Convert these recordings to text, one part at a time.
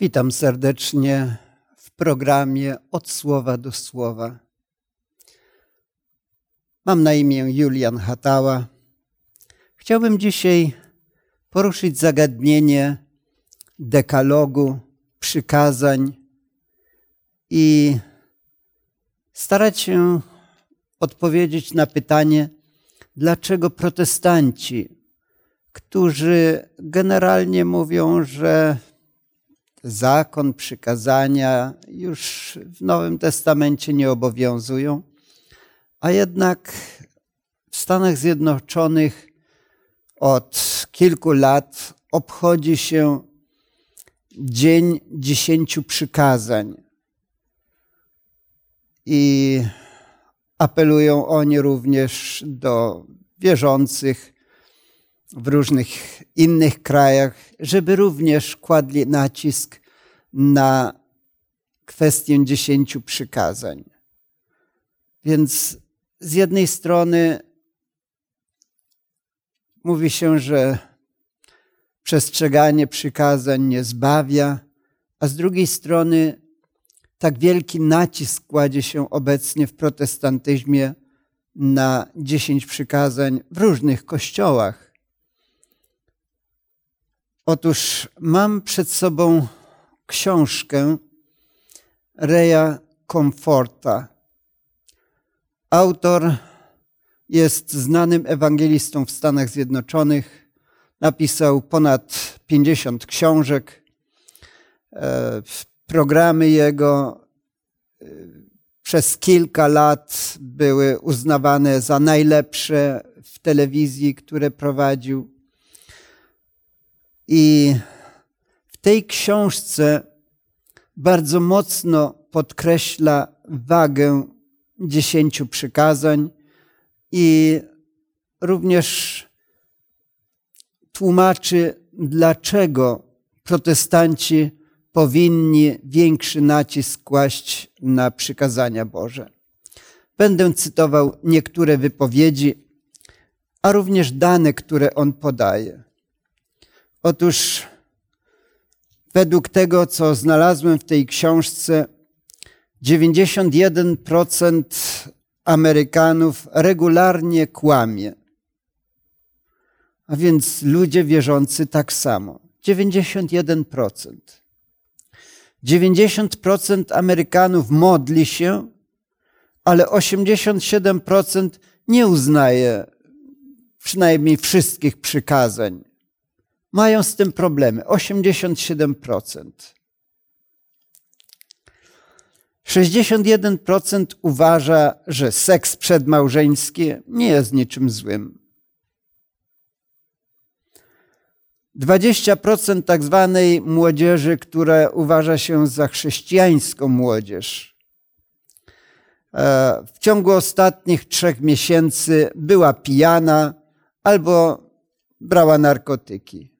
Witam serdecznie w programie Od Słowa do Słowa. Mam na imię Julian Hatała. Chciałbym dzisiaj poruszyć zagadnienie dekalogu, przykazań i starać się odpowiedzieć na pytanie, dlaczego protestanci, którzy generalnie mówią, że zakon, przykazania już w Nowym Testamencie nie obowiązują, a jednak w Stanach Zjednoczonych od kilku lat obchodzi się Dzień Dziesięciu Przykazań. I apelują oni również do wierzących w różnych innych krajach, żeby również kładli nacisk na kwestię dziesięciu przykazań. Więc z jednej strony mówi się, że przestrzeganie przykazań nie zbawia, a z drugiej strony tak wielki nacisk kładzie się obecnie w protestantyzmie na dziesięć przykazań w różnych kościołach. Otóż mam przed sobą książkę Reja Comforta. Autor jest znanym ewangelistą w Stanach Zjednoczonych. Napisał ponad 50 książek. E, programy jego e, przez kilka lat były uznawane za najlepsze w telewizji, które prowadził. I w tej książce bardzo mocno podkreśla wagę dziesięciu przykazań i również tłumaczy, dlaczego protestanci powinni większy nacisk kłaść na przykazania Boże. Będę cytował niektóre wypowiedzi, a również dane, które on podaje. Otóż według tego, co znalazłem w tej książce, 91% Amerykanów regularnie kłamie. A więc ludzie wierzący tak samo. 91%. 90% Amerykanów modli się, ale 87% nie uznaje przynajmniej wszystkich przykazań mają z tym problemy. 87%. 61% uważa, że seks przedmałżeński nie jest niczym złym. 20% tak zwanej młodzieży, która uważa się za chrześcijańską młodzież, e, w ciągu ostatnich trzech miesięcy była pijana albo brała narkotyki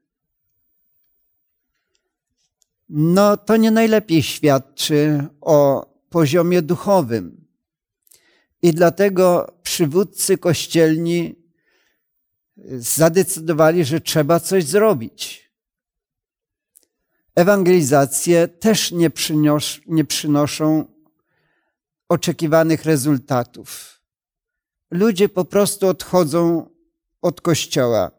no to nie najlepiej świadczy o poziomie duchowym. I dlatego przywódcy kościelni zadecydowali, że trzeba coś zrobić. Ewangelizacje też nie, przynos nie przynoszą oczekiwanych rezultatów. Ludzie po prostu odchodzą od kościoła.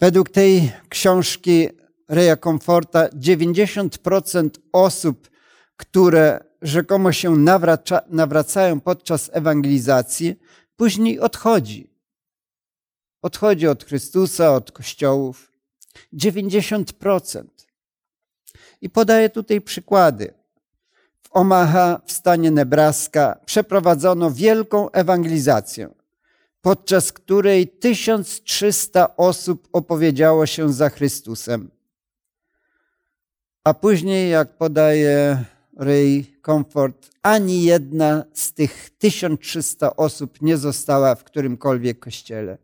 Według tej książki Reja Komforta 90% osób, które rzekomo się nawraca, nawracają podczas ewangelizacji, później odchodzi. Odchodzi od Chrystusa, od kościołów. 90%. I podaję tutaj przykłady. W Omaha w stanie Nebraska przeprowadzono wielką ewangelizację, podczas której 1300 osób opowiedziało się za Chrystusem. A później, jak podaje Ray Comfort, ani jedna z tych 1300 osób nie została w którymkolwiek kościele.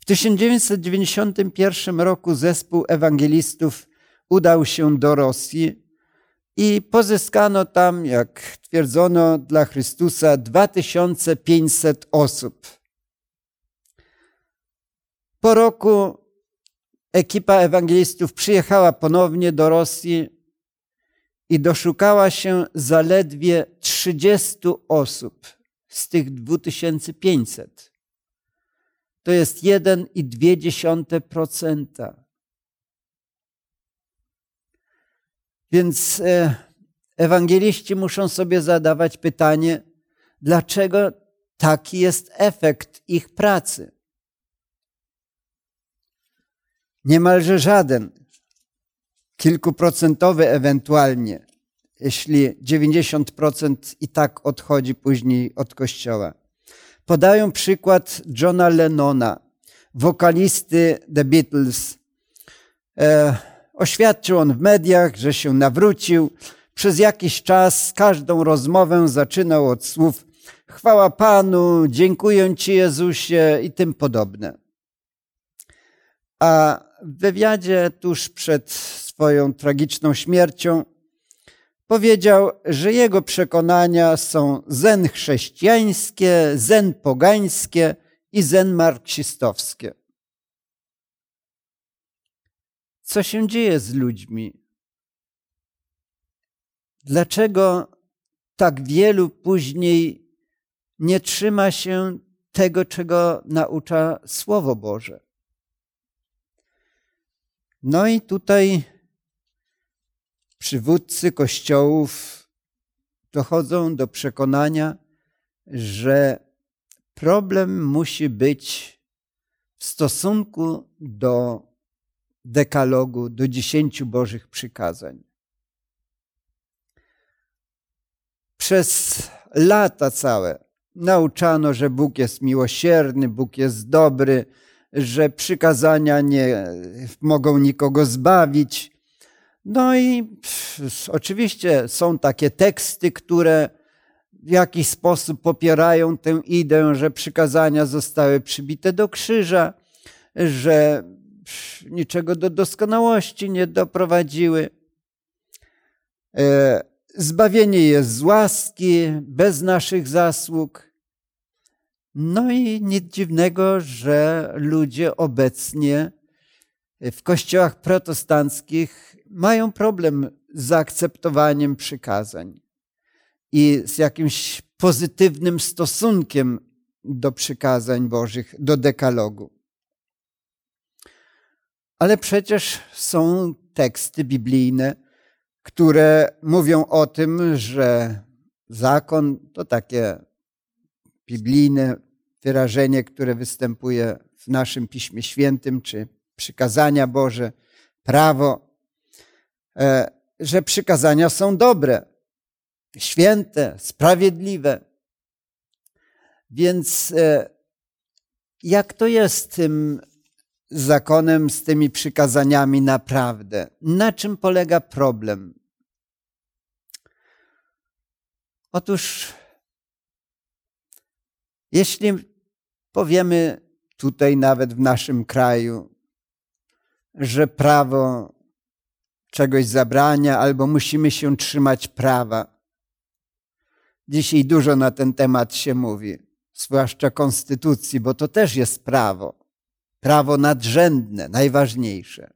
W 1991 roku zespół ewangelistów udał się do Rosji i pozyskano tam, jak twierdzono, dla Chrystusa 2500 osób. Po roku ekipa ewangelistów przyjechała ponownie do Rosji i doszukała się zaledwie 30 osób z tych 2500. To jest 1,2%. Więc e, ewangeliści muszą sobie zadawać pytanie, dlaczego taki jest efekt ich pracy. Niemalże żaden, kilkuprocentowy ewentualnie, jeśli 90% i tak odchodzi później od kościoła. Podają przykład Johna Lennona, wokalisty The Beatles. E, oświadczył on w mediach, że się nawrócił. Przez jakiś czas każdą rozmowę zaczynał od słów chwała Panu, dziękuję Ci Jezusie i tym podobne. A w wywiadzie tuż przed swoją tragiczną śmiercią powiedział, że jego przekonania są zen chrześcijańskie, zen pogańskie i zen marksistowskie. Co się dzieje z ludźmi? Dlaczego tak wielu później nie trzyma się tego, czego naucza Słowo Boże? No i tutaj przywódcy kościołów dochodzą do przekonania, że problem musi być w stosunku do dekalogu, do dziesięciu Bożych przykazań. Przez lata całe nauczano, że Bóg jest miłosierny, Bóg jest dobry, że przykazania nie mogą nikogo zbawić. No i pff, oczywiście są takie teksty, które w jakiś sposób popierają tę ideę, że przykazania zostały przybite do krzyża, że niczego do doskonałości nie doprowadziły. E, zbawienie jest z łaski, bez naszych zasług. No i nic dziwnego, że ludzie obecnie w kościołach protestanckich mają problem z zaakceptowaniem przykazań i z jakimś pozytywnym stosunkiem do przykazań Bożych, do dekalogu. Ale przecież są teksty biblijne, które mówią o tym, że zakon to takie biblijne wyrażenie, które występuje w naszym Piśmie Świętym, czy przykazania Boże, prawo, e, że przykazania są dobre, święte, sprawiedliwe. Więc e, jak to jest z tym zakonem, z tymi przykazaniami naprawdę? Na czym polega problem? Otóż, jeśli powiemy tutaj, nawet w naszym kraju, że prawo czegoś zabrania, albo musimy się trzymać prawa. Dzisiaj dużo na ten temat się mówi, zwłaszcza konstytucji, bo to też jest prawo. Prawo nadrzędne, najważniejsze.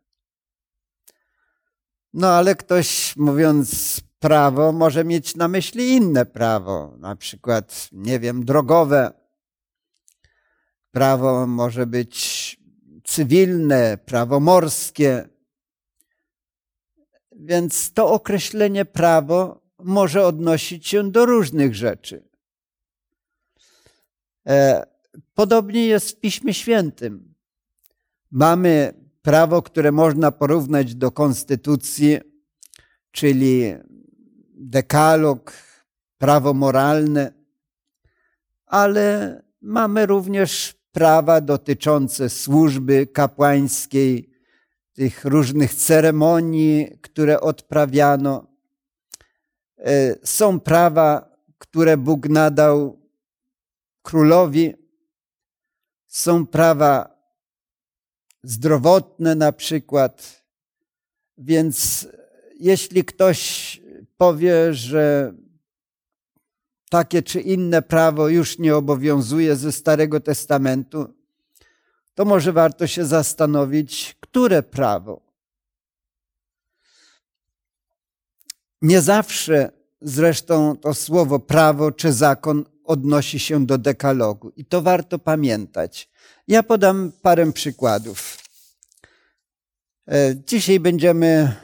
No ale ktoś mówiąc prawo może mieć na myśli inne prawo, na przykład, nie wiem, drogowe. Prawo może być cywilne, prawo morskie. Więc to określenie prawo może odnosić się do różnych rzeczy. E, podobnie jest w Piśmie Świętym. Mamy prawo, które można porównać do konstytucji, czyli dekalog, prawo moralne, ale mamy również prawa dotyczące służby kapłańskiej, tych różnych ceremonii, które odprawiano. E, są prawa, które Bóg nadał królowi. Są prawa zdrowotne na przykład. Więc jeśli ktoś powie, że takie czy inne prawo już nie obowiązuje ze Starego Testamentu, to może warto się zastanowić, które prawo? Nie zawsze zresztą to słowo prawo czy zakon odnosi się do dekalogu i to warto pamiętać. Ja podam parę przykładów. E, dzisiaj będziemy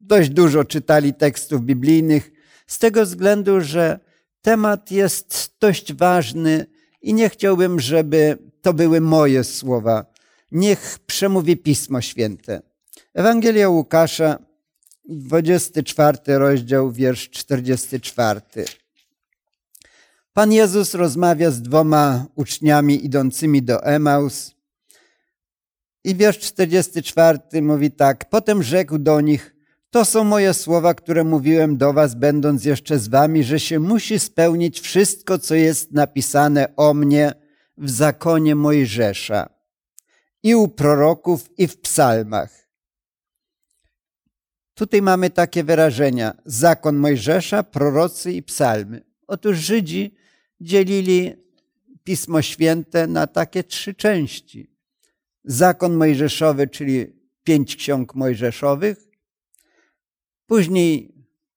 dość dużo czytali tekstów biblijnych, z tego względu, że temat jest dość ważny i nie chciałbym, żeby to były moje słowa. Niech przemówi Pismo Święte. Ewangelia Łukasza, 24 rozdział, wiersz 44. Pan Jezus rozmawia z dwoma uczniami idącymi do Emaus. I wiersz 44 mówi tak: Potem rzekł do nich: To są moje słowa, które mówiłem do was, będąc jeszcze z wami, że się musi spełnić wszystko, co jest napisane o mnie w zakonie Mojżesza i u proroków, i w psalmach. Tutaj mamy takie wyrażenia: zakon Mojżesza, prorocy i psalmy. Otóż Żydzi dzielili Pismo Święte na takie trzy części. Zakon Mojżeszowy, czyli pięć ksiąg mojżeszowych, później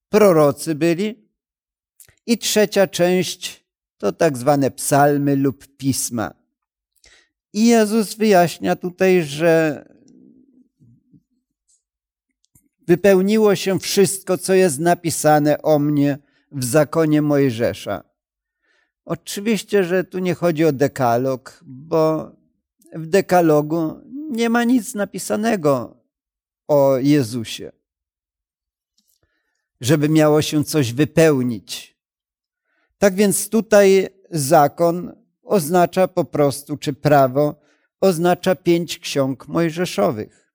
prorocy byli i trzecia część to tak zwane psalmy lub pisma. I Jezus wyjaśnia tutaj, że wypełniło się wszystko, co jest napisane o mnie w zakonie Mojżesza. Oczywiście, że tu nie chodzi o dekalog, bo w dekalogu nie ma nic napisanego o Jezusie, żeby miało się coś wypełnić. Tak więc tutaj zakon oznacza po prostu, czy prawo oznacza pięć ksiąg mojżeszowych.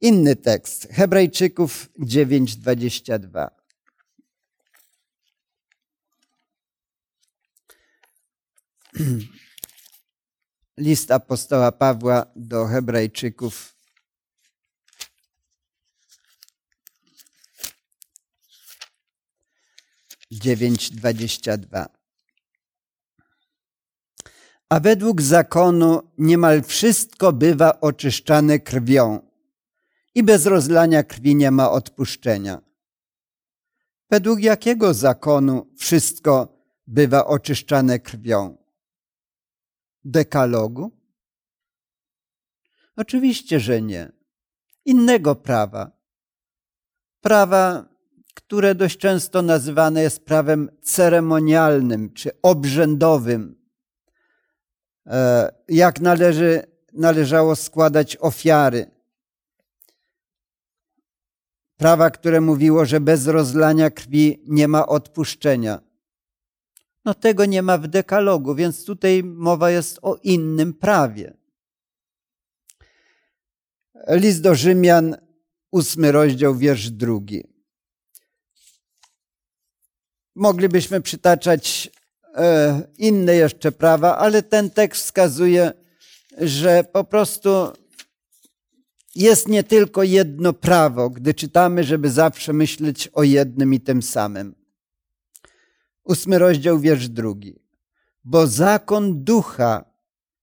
Inny tekst, Hebrajczyków 9:22. List apostoła Pawła do Hebrajczyków. Dziewięć dwadzieścia dwa. A według zakonu niemal wszystko bywa oczyszczane krwią i bez rozlania krwi nie ma odpuszczenia. Według jakiego zakonu wszystko bywa oczyszczane krwią? dekalogu? Oczywiście, że nie. Innego prawa. Prawa, które dość często nazywane jest prawem ceremonialnym czy obrzędowym. E, jak należy, należało składać ofiary. Prawa, które mówiło, że bez rozlania krwi nie ma odpuszczenia. No tego nie ma w dekalogu, więc tutaj mowa jest o innym prawie. List do Rzymian, ósmy rozdział, wiersz drugi. Moglibyśmy przytaczać e, inne jeszcze prawa, ale ten tekst wskazuje, że po prostu jest nie tylko jedno prawo, gdy czytamy, żeby zawsze myśleć o jednym i tym samym. Ósmy rozdział, wiersz drugi. Bo zakon ducha,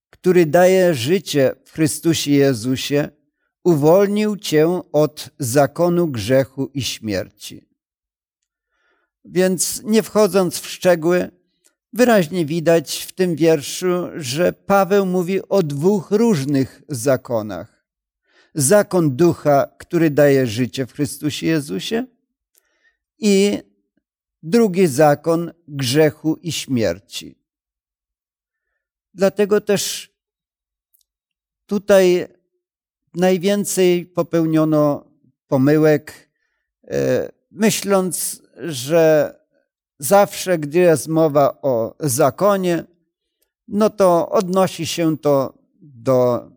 który daje życie w Chrystusie Jezusie, uwolnił cię od zakonu grzechu i śmierci. Więc nie wchodząc w szczegóły, wyraźnie widać w tym wierszu, że Paweł mówi o dwóch różnych zakonach. Zakon ducha, który daje życie w Chrystusie Jezusie i drugi zakon grzechu i śmierci. Dlatego też tutaj najwięcej popełniono pomyłek, e, myśląc, że zawsze, gdy jest mowa o zakonie, no to odnosi się to do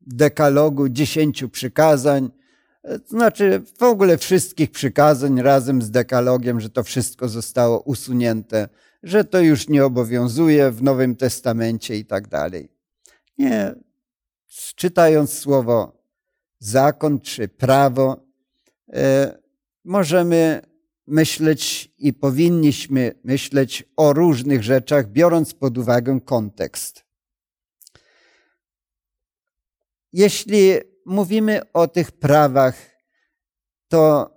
dekalogu dziesięciu przykazań, to znaczy w ogóle wszystkich przykazań razem z dekalogiem, że to wszystko zostało usunięte, że to już nie obowiązuje w Nowym Testamencie i tak dalej. Nie. Czytając słowo zakon czy prawo, e, możemy myśleć i powinniśmy myśleć o różnych rzeczach, biorąc pod uwagę kontekst. Jeśli mówimy o tych prawach, to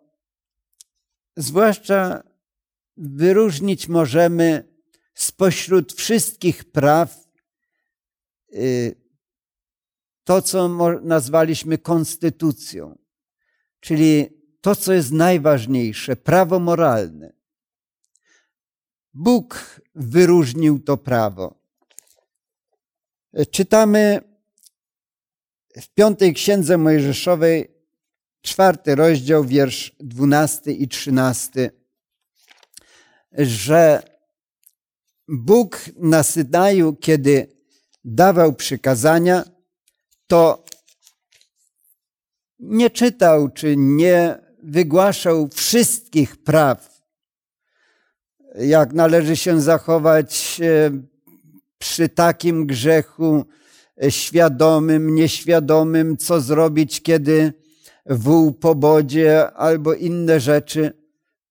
zwłaszcza wyróżnić możemy spośród wszystkich praw y, to, co nazwaliśmy konstytucją, czyli to, co jest najważniejsze, prawo moralne. Bóg wyróżnił to prawo. Czytamy w piątej księdze Mojżeszowej, czwarty rozdział, wiersz dwunasty i trzynasty, że Bóg na Synaju, kiedy dawał przykazania, to nie czytał czy nie wygłaszał wszystkich praw, jak należy się zachować e, przy takim grzechu e, świadomym, nieświadomym, co zrobić, kiedy wół po bodzie albo inne rzeczy.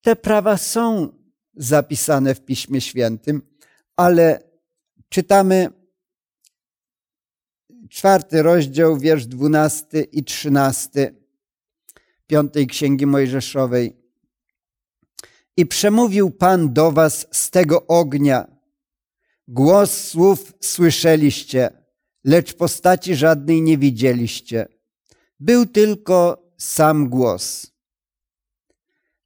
Te prawa są zapisane w Piśmie Świętym, ale czytamy czwarty rozdział, wiersz dwunasty i trzynasty piątej Księgi Mojżeszowej. I przemówił Pan do was z tego ognia. Głos słów słyszeliście, lecz postaci żadnej nie widzieliście. Był tylko sam głos.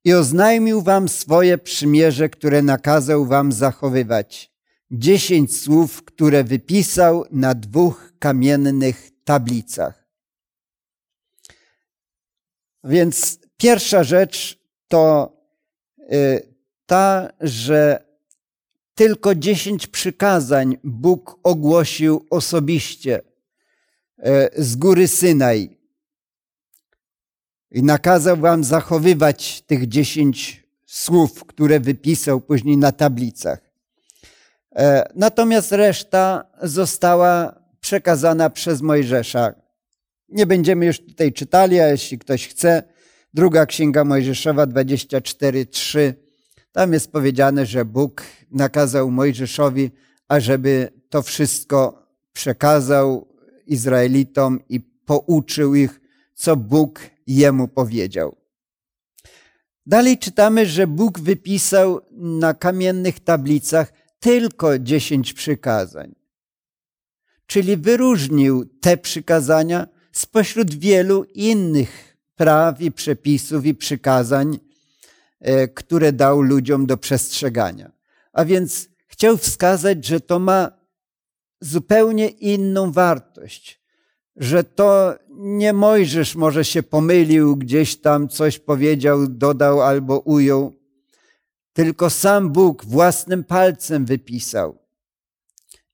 I oznajmił wam swoje przymierze, które nakazał wam zachowywać. Dziesięć słów, które wypisał na dwóch kamiennych tablicach. Więc pierwsza rzecz to y, ta, że tylko dziesięć przykazań Bóg ogłosił osobiście y, z góry Synaj. I nakazał wam zachowywać tych dziesięć słów, które wypisał później na tablicach. E, natomiast reszta została przekazana przez Mojżesza nie będziemy już tutaj czytali, a jeśli ktoś chce, druga księga Mojżeszowa 24:3, tam jest powiedziane, że Bóg nakazał Mojżeszowi, ażeby to wszystko przekazał Izraelitom i pouczył ich, co Bóg jemu powiedział. Dalej czytamy, że Bóg wypisał na kamiennych tablicach tylko dziesięć przykazań. Czyli wyróżnił te przykazania, spośród wielu innych praw i przepisów i przykazań, e, które dał ludziom do przestrzegania. A więc chciał wskazać, że to ma zupełnie inną wartość, że to nie Mojżesz może się pomylił, gdzieś tam coś powiedział, dodał albo ujął, tylko sam Bóg własnym palcem wypisał.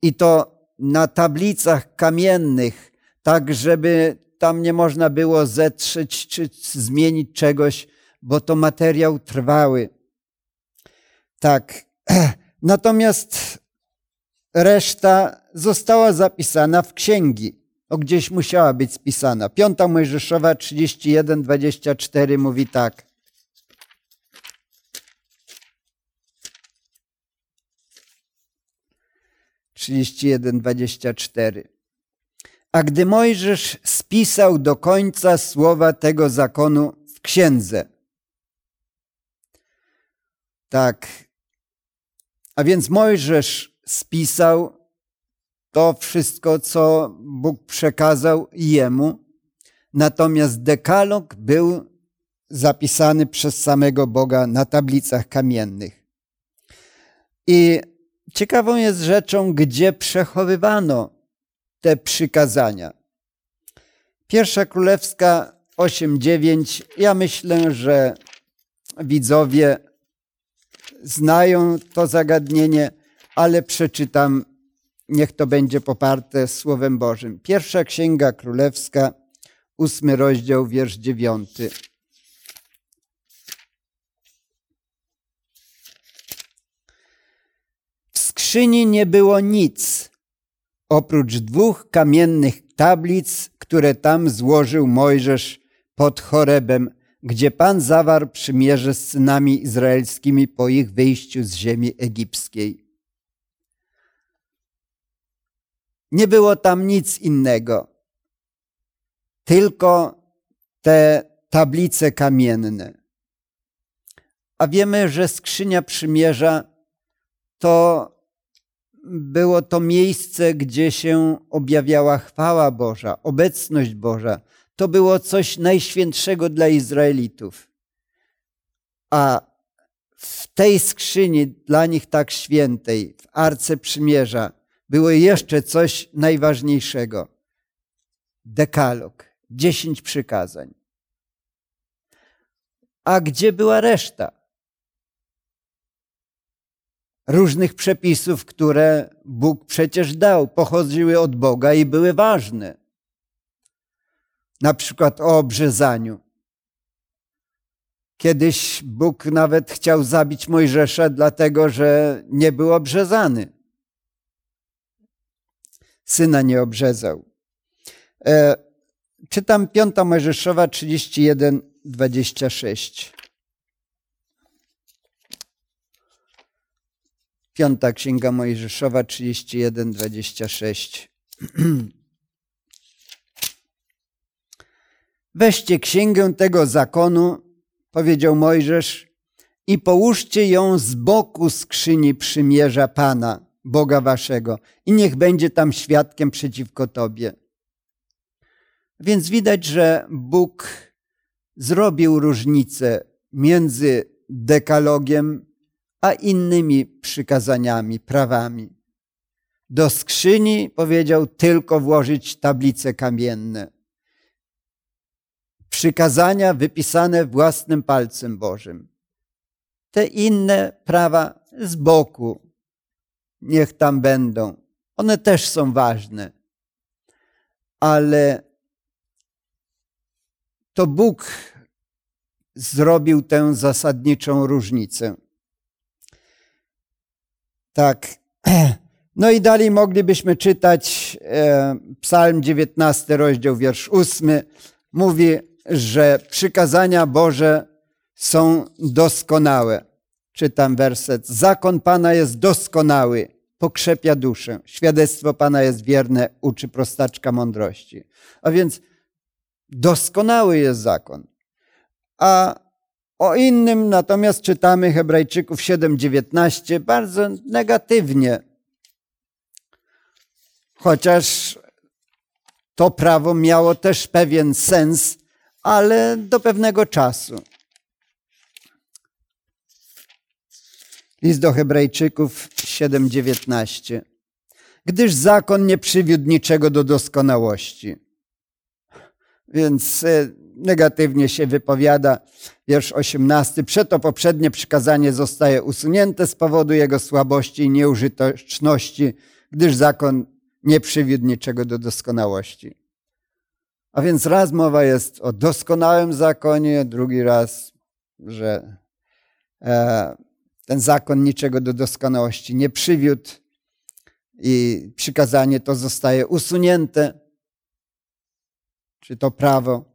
I to na tablicach kamiennych tak żeby tam nie można było zetrzeć czy zmienić czegoś, bo to materiał trwały. Tak. Natomiast reszta została zapisana w księgi. O gdzieś musiała być spisana. Piąta Mojżeszowa 31, 24 mówi tak. Trzydzieści jeden, dwadzieścia cztery. A gdy Mojżesz spisał do końca słowa tego zakonu w księdze. Tak. A więc Mojżesz spisał to wszystko, co Bóg przekazał jemu, natomiast dekalog był zapisany przez samego Boga na tablicach kamiennych. I ciekawą jest rzeczą, gdzie przechowywano te przykazania. Pierwsza Królewska 8:9. Ja myślę, że widzowie znają to zagadnienie, ale przeczytam, niech to będzie poparte Słowem Bożym. Pierwsza Księga Królewska, ósmy rozdział, wiersz dziewiąty. W skrzyni nie było nic, oprócz dwóch kamiennych tablic, które tam złożył Mojżesz pod Chorebem, gdzie Pan zawarł przymierze z synami izraelskimi po ich wyjściu z ziemi egipskiej. Nie było tam nic innego. tylko te tablice kamienne. A wiemy, że skrzynia przymierza to było to miejsce, gdzie się objawiała chwała Boża, obecność Boża. To było coś najświętszego dla Izraelitów. A w tej skrzyni, dla nich tak świętej, w Arce Przymierza, było jeszcze coś najważniejszego. Dekalog, dziesięć przykazań. A gdzie była reszta? Różnych przepisów, które Bóg przecież dał, pochodziły od Boga i były ważne. Na przykład o obrzezaniu. Kiedyś Bóg nawet chciał zabić Mojżesza, dlatego że nie był obrzezany. Syna nie obrzezał. E, czytam 5 Mojżeszowa 31, 26. Piąta Księga Mojżeszowa 31, 26. Weźcie księgę tego zakonu, powiedział Mojżesz, i połóżcie ją z boku skrzyni przymierza Pana, Boga waszego, i niech będzie tam świadkiem przeciwko Tobie. Więc widać, że Bóg zrobił różnicę między dekalogiem a innymi przykazaniami, prawami. Do skrzyni powiedział tylko włożyć tablice kamienne. Przykazania wypisane własnym palcem Bożym. Te inne prawa z boku niech tam będą. One też są ważne. Ale to Bóg zrobił tę zasadniczą różnicę. Tak. No i dalej moglibyśmy czytać e, Psalm 19, rozdział wiersz 8. Mówi, że przykazania Boże są doskonałe. Czytam werset. Zakon Pana jest doskonały, pokrzepia duszę. Świadectwo Pana jest wierne, uczy prostaczka mądrości. A więc doskonały jest zakon. A o innym natomiast czytamy Hebrajczyków 7:19 bardzo negatywnie. Chociaż to prawo miało też pewien sens, ale do pewnego czasu. List do Hebrajczyków 7:19. Gdyż zakon nie przywiódł niczego do doskonałości. Więc e, negatywnie się wypowiada. Wiersz 18. Przeto poprzednie przykazanie zostaje usunięte z powodu jego słabości i nieużyteczności, gdyż zakon nie przywiódł niczego do doskonałości. A więc raz mowa jest o doskonałym zakonie, drugi raz, że e, ten zakon niczego do doskonałości nie przywiódł i przykazanie to zostaje usunięte, czy to prawo.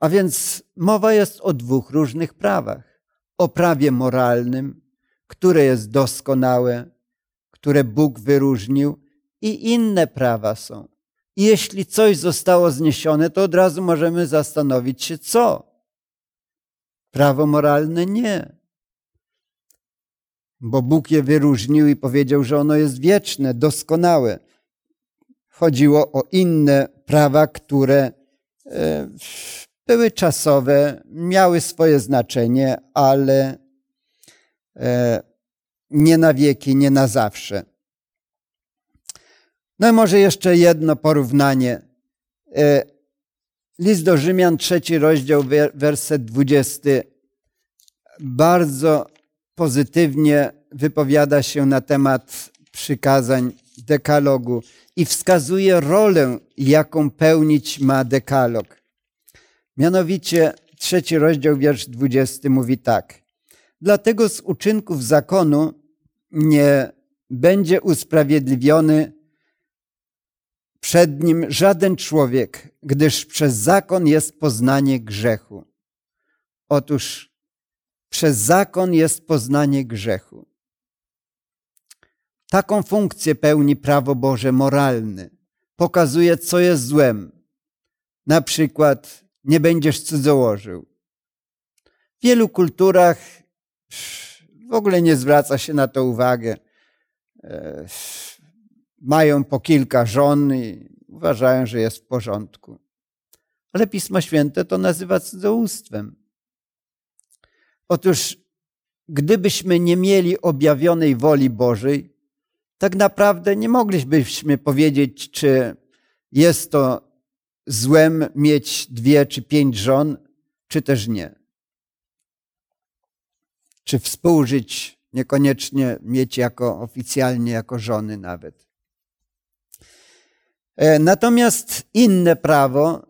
A więc mowa jest o dwóch różnych prawach. O prawie moralnym, które jest doskonałe, które Bóg wyróżnił, i inne prawa są. I jeśli coś zostało zniesione, to od razu możemy zastanowić się, co. Prawo moralne nie. Bo Bóg je wyróżnił i powiedział, że ono jest wieczne, doskonałe. Chodziło o inne prawa, które e, były czasowe, miały swoje znaczenie, ale e, nie na wieki, nie na zawsze. No i może jeszcze jedno porównanie. E, list do Rzymian, trzeci rozdział, werset dwudziesty, bardzo pozytywnie wypowiada się na temat przykazań dekalogu i wskazuje rolę, jaką pełnić ma dekalog. Mianowicie trzeci rozdział, wiersz dwudziesty mówi tak. Dlatego z uczynków zakonu nie będzie usprawiedliwiony przed nim żaden człowiek, gdyż przez zakon jest poznanie grzechu. Otóż przez zakon jest poznanie grzechu. Taką funkcję pełni prawo Boże moralne. pokazuje, co jest złem. Na przykład nie będziesz cudzołożył. W wielu kulturach w ogóle nie zwraca się na to uwagę. E, mają po kilka żon i uważają, że jest w porządku. Ale Pismo Święte to nazywa cudzołóstwem. Otóż, gdybyśmy nie mieli objawionej woli Bożej, tak naprawdę nie moglibyśmy powiedzieć, czy jest to złem mieć dwie czy pięć żon, czy też nie. Czy współżyć, niekoniecznie mieć jako oficjalnie jako żony nawet. E, natomiast inne prawo,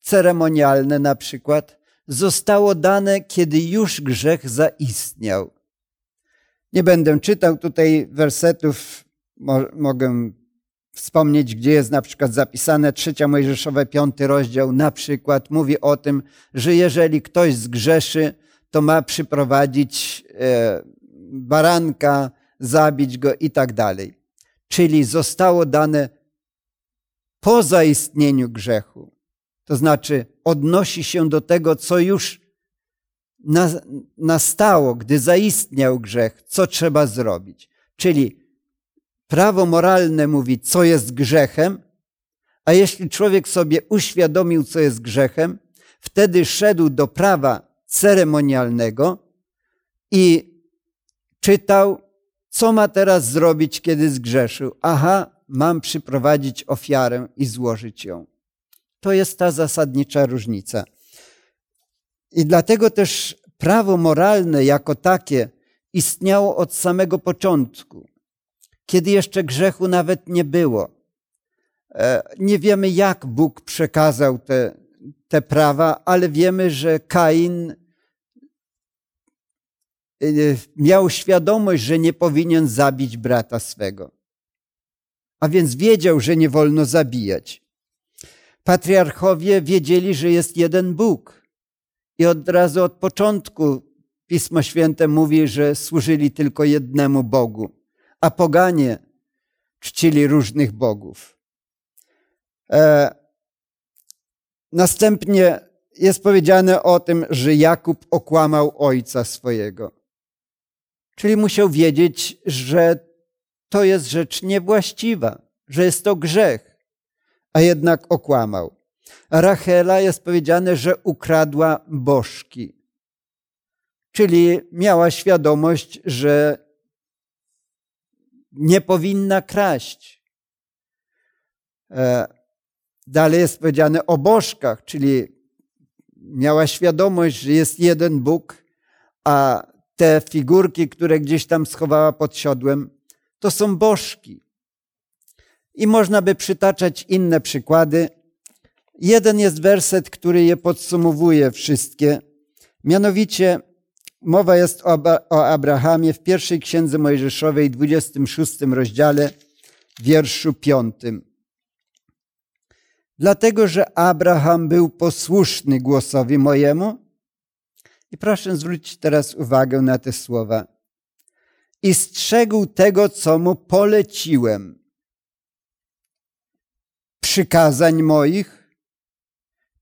ceremonialne na przykład, zostało dane, kiedy już grzech zaistniał. Nie będę czytał tutaj wersetów, mogę wspomnieć, gdzie jest na przykład zapisane trzecia Mojżeszowe, piąty rozdział, na przykład mówi o tym, że jeżeli ktoś zgrzeszy, to ma przyprowadzić e, baranka, zabić go i tak dalej. Czyli zostało dane po zaistnieniu grzechu. To znaczy odnosi się do tego, co już nastało, gdy zaistniał grzech, co trzeba zrobić. Czyli prawo moralne mówi, co jest grzechem, a jeśli człowiek sobie uświadomił, co jest grzechem, wtedy szedł do prawa ceremonialnego i czytał, co ma teraz zrobić, kiedy zgrzeszył. Aha, mam przyprowadzić ofiarę i złożyć ją. To jest ta zasadnicza różnica. I dlatego też prawo moralne jako takie istniało od samego początku, kiedy jeszcze grzechu nawet nie było. E, nie wiemy, jak Bóg przekazał te, te prawa, ale wiemy, że Kain e, miał świadomość, że nie powinien zabić brata swego. A więc wiedział, że nie wolno zabijać. Patriarchowie wiedzieli, że jest jeden Bóg. I od razu od początku Pismo Święte mówi, że służyli tylko jednemu Bogu, a poganie czcili różnych bogów. E, następnie jest powiedziane o tym, że Jakub okłamał ojca swojego. Czyli musiał wiedzieć, że to jest rzecz niewłaściwa, że jest to grzech, a jednak okłamał. Rachela jest powiedziane, że ukradła bożki, czyli miała świadomość, że nie powinna kraść. E, dalej jest powiedziane o bożkach, czyli miała świadomość, że jest jeden Bóg, a te figurki, które gdzieś tam schowała pod siodłem, to są bożki. I można by przytaczać inne przykłady. Jeden jest werset, który je podsumowuje wszystkie. Mianowicie mowa jest o Abrahamie w pierwszej księdze Mojżeszowej, 26 rozdziale, wierszu 5. Dlatego, że Abraham był posłuszny głosowi mojemu. I proszę zwrócić teraz uwagę na te słowa. I strzegł tego, co mu poleciłem. Przykazań moich,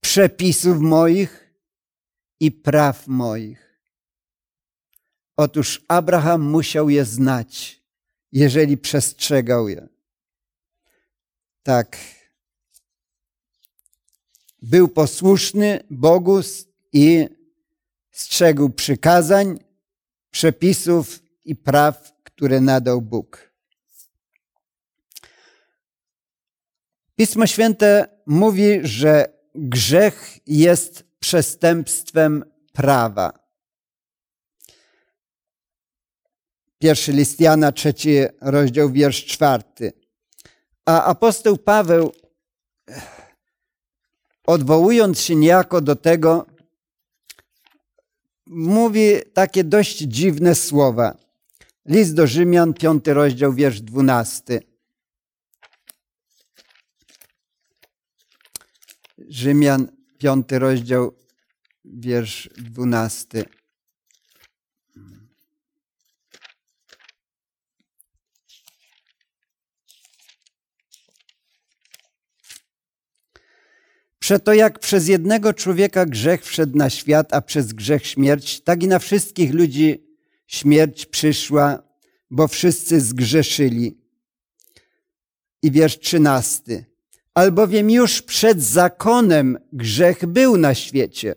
przepisów moich i praw moich. Otóż Abraham musiał je znać, jeżeli przestrzegał je. Tak. Był posłuszny Bogu i strzegł przykazań, przepisów i praw, które nadał Bóg. Pismo Święte mówi, że grzech jest przestępstwem prawa. Pierwszy list Jana, trzeci rozdział, wiersz czwarty. A apostoł Paweł, odwołując się niejako do tego, mówi takie dość dziwne słowa. List do Rzymian, piąty rozdział, wiersz dwunasty. Rzymian, piąty rozdział, wiersz dwunasty. Przeto jak przez jednego człowieka grzech wszedł na świat, a przez grzech śmierć, tak i na wszystkich ludzi śmierć przyszła, bo wszyscy zgrzeszyli. I wiersz trzynasty. Albowiem już przed zakonem grzech był na świecie.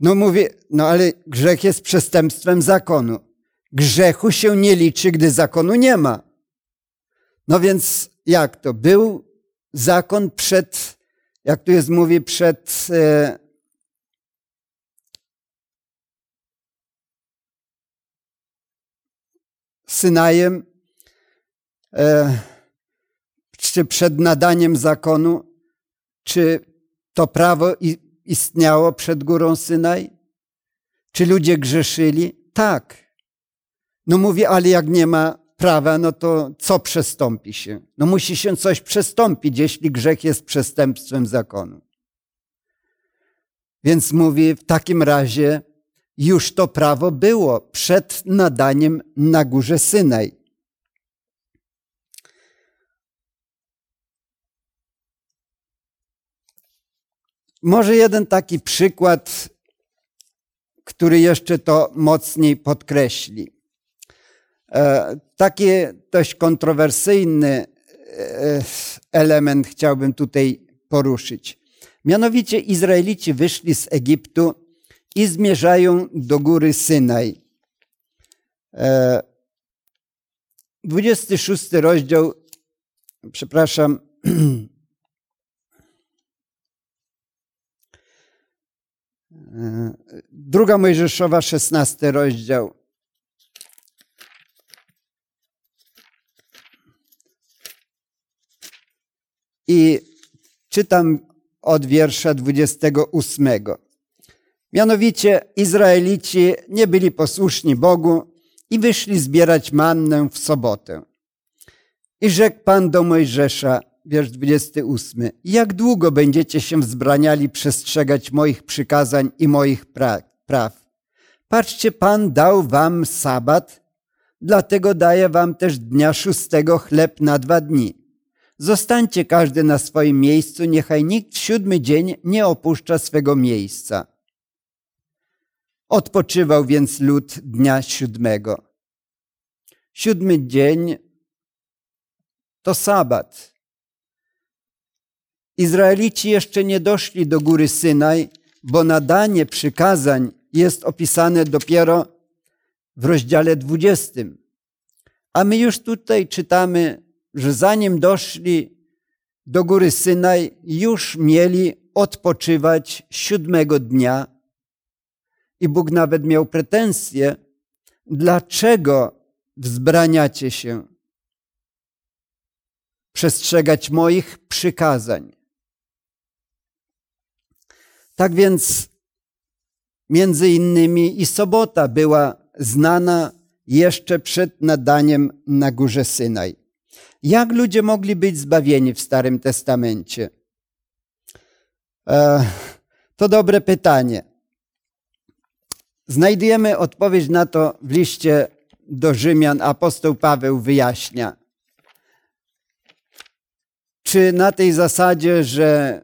No mówię, no ale grzech jest przestępstwem zakonu. Grzechu się nie liczy, gdy zakonu nie ma. No więc jak to? Był zakon przed, jak tu jest mówi, przed e, Synajem, e, czy przed nadaniem zakonu, czy to prawo istniało przed górą Synaj? Czy ludzie grzeszyli? Tak. No mówi, ale jak nie ma prawa, no to co przestąpi się? No musi się coś przestąpić, jeśli grzech jest przestępstwem zakonu. Więc mówi, w takim razie już to prawo było przed nadaniem na górze Synaj. Może jeden taki przykład, który jeszcze to mocniej podkreśli. E, taki dość kontrowersyjny e, element chciałbym tutaj poruszyć. Mianowicie Izraelici wyszli z Egiptu i zmierzają do góry Synaj. 26 e, rozdział, przepraszam, Druga Mojżeszowa, 16 rozdział. I czytam od wiersza 28. Mianowicie Izraelici nie byli posłuszni Bogu i wyszli zbierać mannę w sobotę. I rzekł Pan do Mojżesza, wiersz 28. Jak długo będziecie się wzbraniali przestrzegać moich przykazań i moich pra praw? Patrzcie, Pan dał wam sabat, dlatego daje wam też dnia szóstego chleb na dwa dni. Zostańcie każdy na swoim miejscu, niechaj nikt w siódmy dzień nie opuszcza swego miejsca. Odpoczywał więc lud dnia siódmego. Siódmy dzień to sabat. Izraelici jeszcze nie doszli do góry Synaj, bo nadanie przykazań jest opisane dopiero w rozdziale 20. A my już tutaj czytamy, że zanim doszli do góry Synaj, już mieli odpoczywać siódmego dnia. I Bóg nawet miał pretensje, dlaczego wzbraniacie się przestrzegać moich przykazań. Tak więc między innymi i sobota była znana jeszcze przed nadaniem na górze Synaj. Jak ludzie mogli być zbawieni w Starym Testamencie? E, to dobre pytanie. Znajdujemy odpowiedź na to w liście do Rzymian. Apostoł Paweł wyjaśnia. Czy na tej zasadzie, że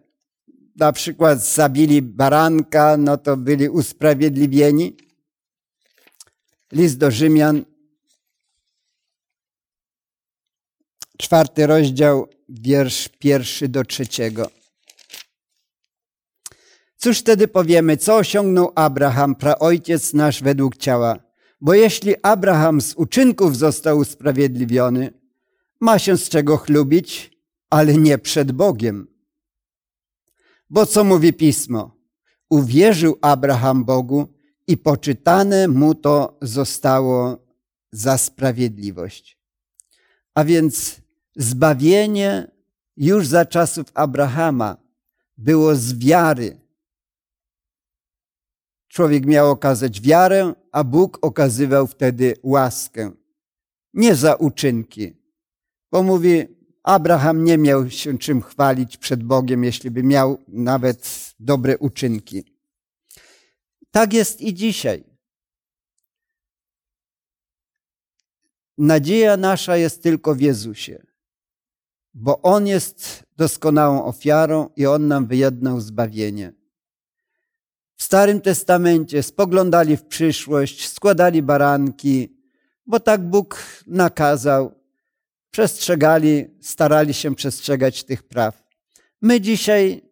na przykład zabili baranka, no to byli usprawiedliwieni. List do Rzymian, czwarty rozdział, wiersz pierwszy do trzeciego. Cóż wtedy powiemy, co osiągnął Abraham, praojciec nasz według ciała? Bo jeśli Abraham z uczynków został usprawiedliwiony, ma się z czego chlubić, ale nie przed Bogiem. Bo co mówi pismo? Uwierzył Abraham Bogu i poczytane mu to zostało za sprawiedliwość. A więc zbawienie już za czasów Abrahama było z wiary. Człowiek miał okazać wiarę, a Bóg okazywał wtedy łaskę. Nie za uczynki. Bo mówi, Abraham nie miał się czym chwalić przed Bogiem, jeśli by miał nawet dobre uczynki. Tak jest i dzisiaj. Nadzieja nasza jest tylko w Jezusie. Bo On jest doskonałą ofiarą i On nam wyjednał zbawienie. W Starym Testamencie spoglądali w przyszłość, składali baranki, bo tak Bóg nakazał. Przestrzegali, starali się przestrzegać tych praw. My dzisiaj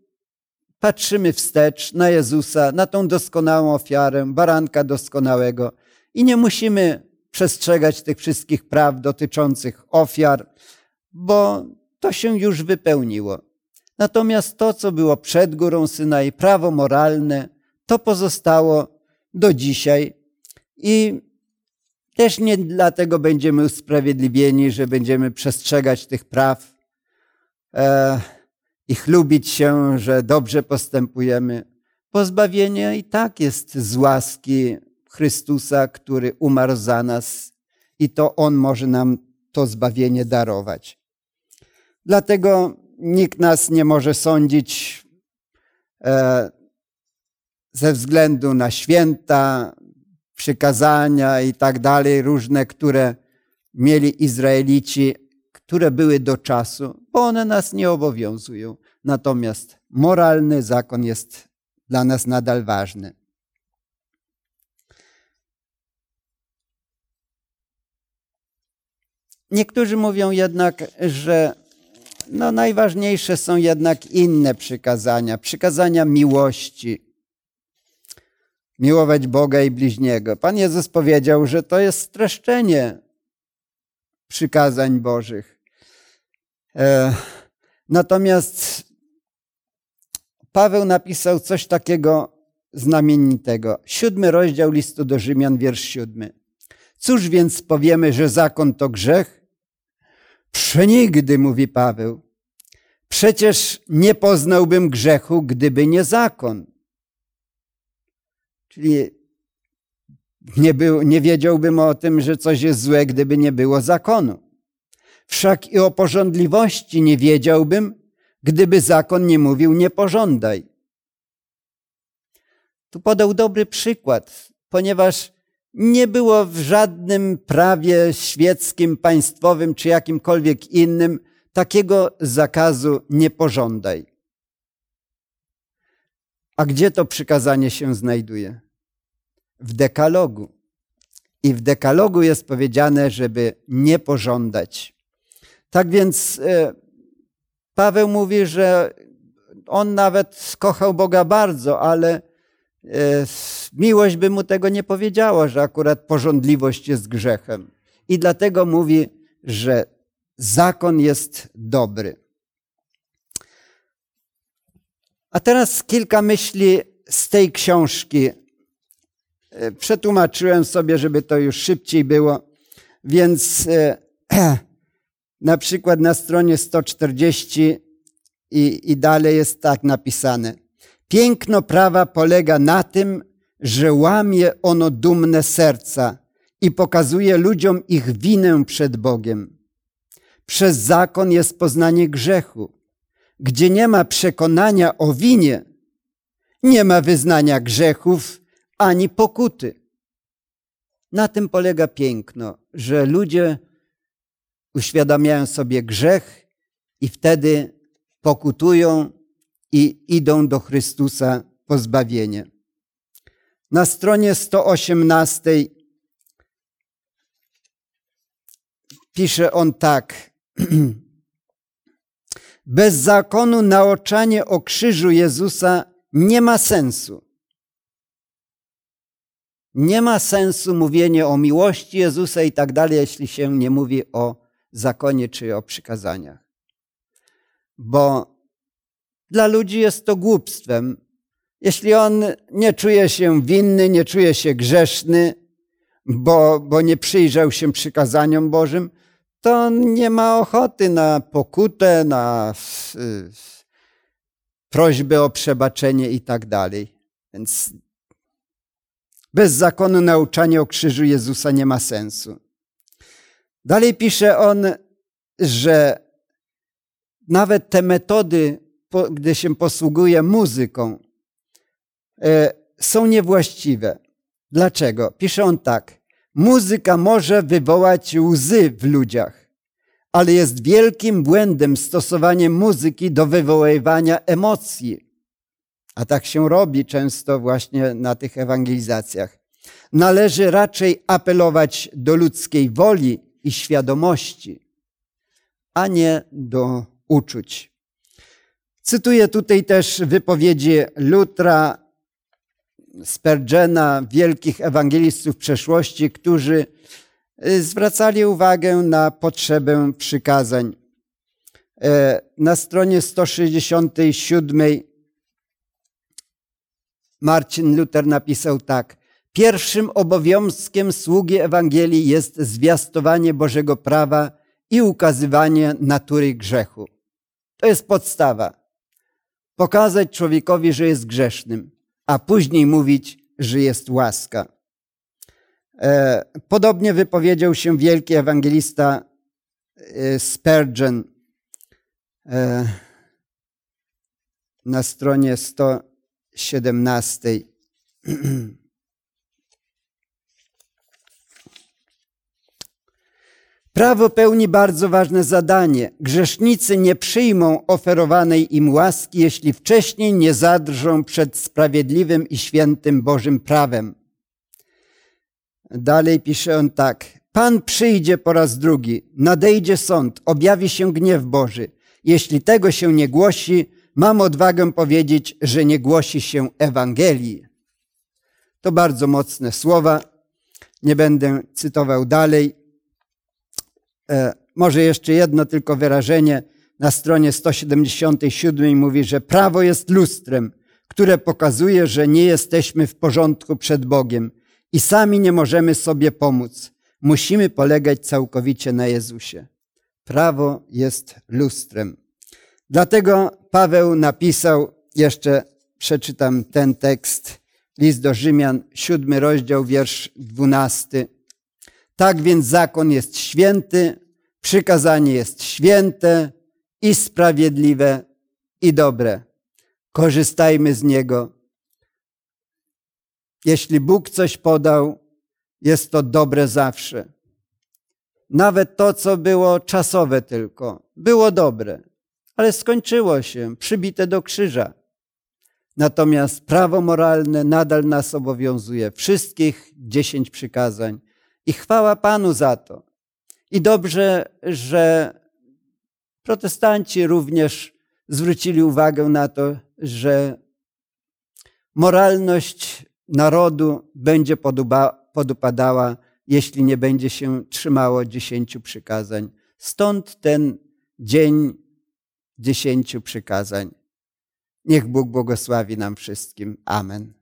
patrzymy wstecz na Jezusa, na tą doskonałą ofiarę, baranka doskonałego i nie musimy przestrzegać tych wszystkich praw dotyczących ofiar, bo to się już wypełniło. Natomiast to, co było przed Górą Synaj, prawo moralne, to pozostało do dzisiaj i też nie dlatego będziemy usprawiedliwieni, że będziemy przestrzegać tych praw e, i chlubić się, że dobrze postępujemy. Pozbawienie i tak jest z łaski Chrystusa, który umarł za nas i to On może nam to zbawienie darować. Dlatego nikt nas nie może sądzić e, ze względu na święta, przykazania i tak dalej, różne, które mieli Izraelici, które były do czasu, bo one nas nie obowiązują. Natomiast moralny zakon jest dla nas nadal ważny. Niektórzy mówią jednak, że no najważniejsze są jednak inne przykazania, przykazania miłości. Miłować Boga i bliźniego. Pan Jezus powiedział, że to jest streszczenie przykazań Bożych. E, natomiast Paweł napisał coś takiego znamienitego. Siódmy rozdział listu do Rzymian, wiersz siódmy. Cóż więc powiemy, że zakon to grzech? Przenigdy, mówi Paweł. Przecież nie poznałbym grzechu, gdyby nie zakon. Czyli nie, był, nie wiedziałbym o tym, że coś jest złe, gdyby nie było zakonu. Wszak i o porządliwości nie wiedziałbym, gdyby zakon nie mówił nie pożądaj. Tu podał dobry przykład, ponieważ nie było w żadnym prawie świeckim, państwowym czy jakimkolwiek innym takiego zakazu nie pożądaj. A gdzie to przykazanie się znajduje? W dekalogu. I w dekalogu jest powiedziane, żeby nie pożądać. Tak więc e, Paweł mówi, że on nawet kochał Boga bardzo, ale miłość by mu tego nie powiedziała, że akurat porządliwość jest grzechem. I dlatego mówi, że zakon jest dobry. A teraz kilka myśli z tej książki. E, przetłumaczyłem sobie, żeby to już szybciej było, więc e, na przykład na stronie 140 i, i dalej jest tak napisane. Piękno prawa polega na tym, że łamie ono dumne serca i pokazuje ludziom ich winę przed Bogiem. Przez zakon jest poznanie grzechu. Gdzie nie ma przekonania o winie, nie ma wyznania grzechów ani pokuty. Na tym polega piękno, że ludzie uświadamiają sobie grzech i wtedy pokutują i idą do Chrystusa po zbawienie. Na stronie 118 pisze on tak. Bez zakonu naoczanie o krzyżu Jezusa nie ma sensu. Nie ma sensu mówienie o miłości Jezusa i tak dalej, jeśli się nie mówi o zakonie czy o przykazaniach. Bo dla ludzi jest to głupstwem. Jeśli on nie czuje się winny, nie czuje się grzeszny, bo, bo nie przyjrzał się przykazaniom Bożym, to on nie ma ochoty na pokutę, na y, prośbę o przebaczenie i tak dalej. Więc bez zakonu nauczanie o krzyżu Jezusa nie ma sensu. Dalej pisze on, że nawet te metody gdy się posługuje muzyką, e, są niewłaściwe. Dlaczego? Pisze on tak. Muzyka może wywołać łzy w ludziach, ale jest wielkim błędem stosowanie muzyki do wywoływania emocji. A tak się robi często właśnie na tych ewangelizacjach. Należy raczej apelować do ludzkiej woli i świadomości, a nie do uczuć. Cytuję tutaj też wypowiedzi Lutra, Spurgeona, wielkich ewangelistów przeszłości, którzy y, zwracali uwagę na potrzebę przykazań. E, na stronie 167 Marcin Luther napisał tak. Pierwszym obowiązkiem sługi Ewangelii jest zwiastowanie Bożego prawa i ukazywanie natury grzechu. To jest podstawa. Pokazać człowiekowi, że jest grzesznym, a później mówić, że jest łaska. E, podobnie wypowiedział się wielki ewangelista e, Spurgeon e, na stronie 117. Prawo pełni bardzo ważne zadanie. Grzesznicy nie przyjmą oferowanej im łaski, jeśli wcześniej nie zadrżą przed sprawiedliwym i świętym Bożym prawem. Dalej pisze on tak. Pan przyjdzie po raz drugi, nadejdzie sąd, objawi się gniew Boży. Jeśli tego się nie głosi, mam odwagę powiedzieć, że nie głosi się Ewangelii. To bardzo mocne słowa. Nie będę cytował dalej. E, może jeszcze jedno tylko wyrażenie. Na stronie 177 mówi, że prawo jest lustrem, które pokazuje, że nie jesteśmy w porządku przed Bogiem i sami nie możemy sobie pomóc. Musimy polegać całkowicie na Jezusie. Prawo jest lustrem. Dlatego Paweł napisał, jeszcze przeczytam ten tekst, list do Rzymian, siódmy rozdział, wiersz dwunasty. Tak więc zakon jest święty, przykazanie jest święte i sprawiedliwe i dobre. Korzystajmy z niego. Jeśli Bóg coś podał, jest to dobre zawsze. Nawet to, co było czasowe tylko, było dobre, ale skończyło się, przybite do krzyża. Natomiast prawo moralne nadal nas obowiązuje, wszystkich dziesięć przykazań. I chwała Panu za to. I dobrze, że protestanci również zwrócili uwagę na to, że moralność narodu będzie podupadała, jeśli nie będzie się trzymało dziesięciu przykazań. Stąd ten dzień dziesięciu przykazań. Niech Bóg błogosławi nam wszystkim. Amen.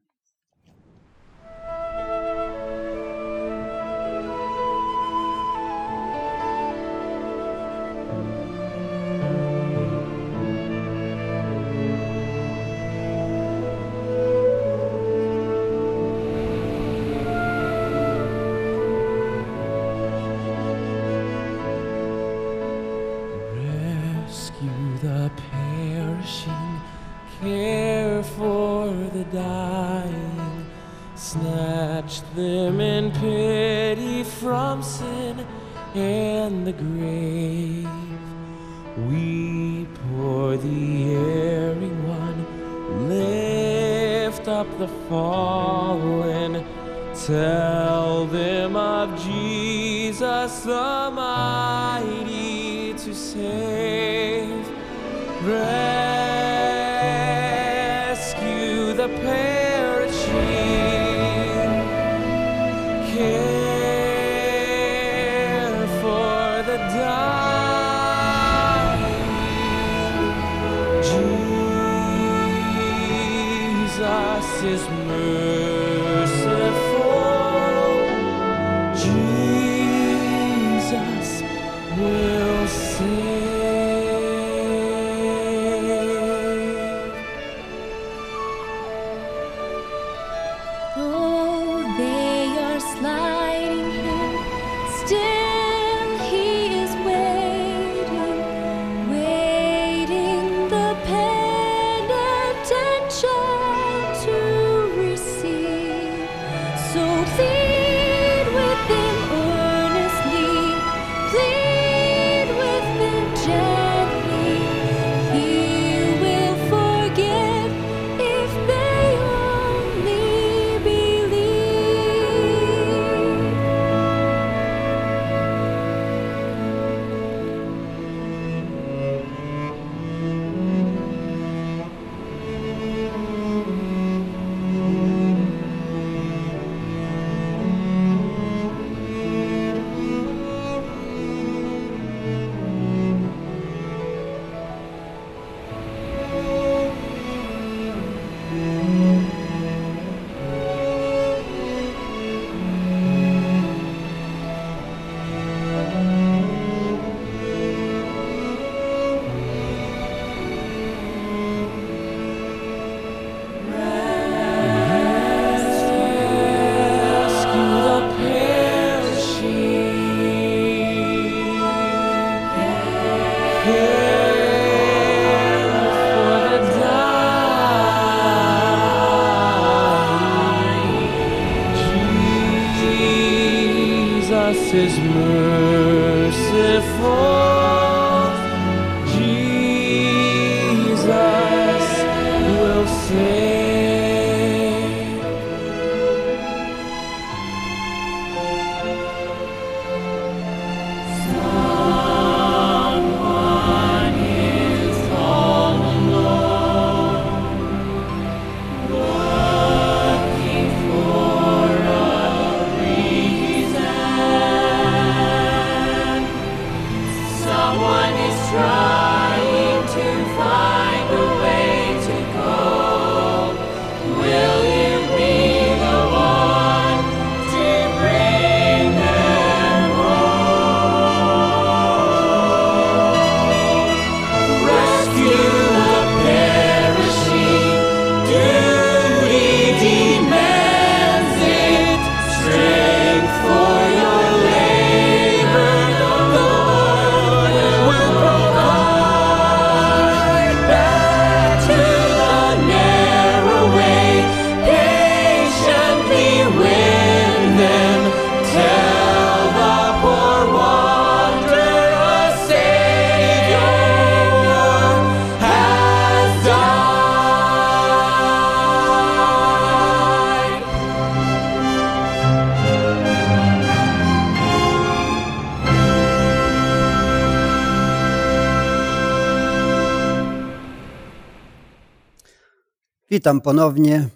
Witam ponownie.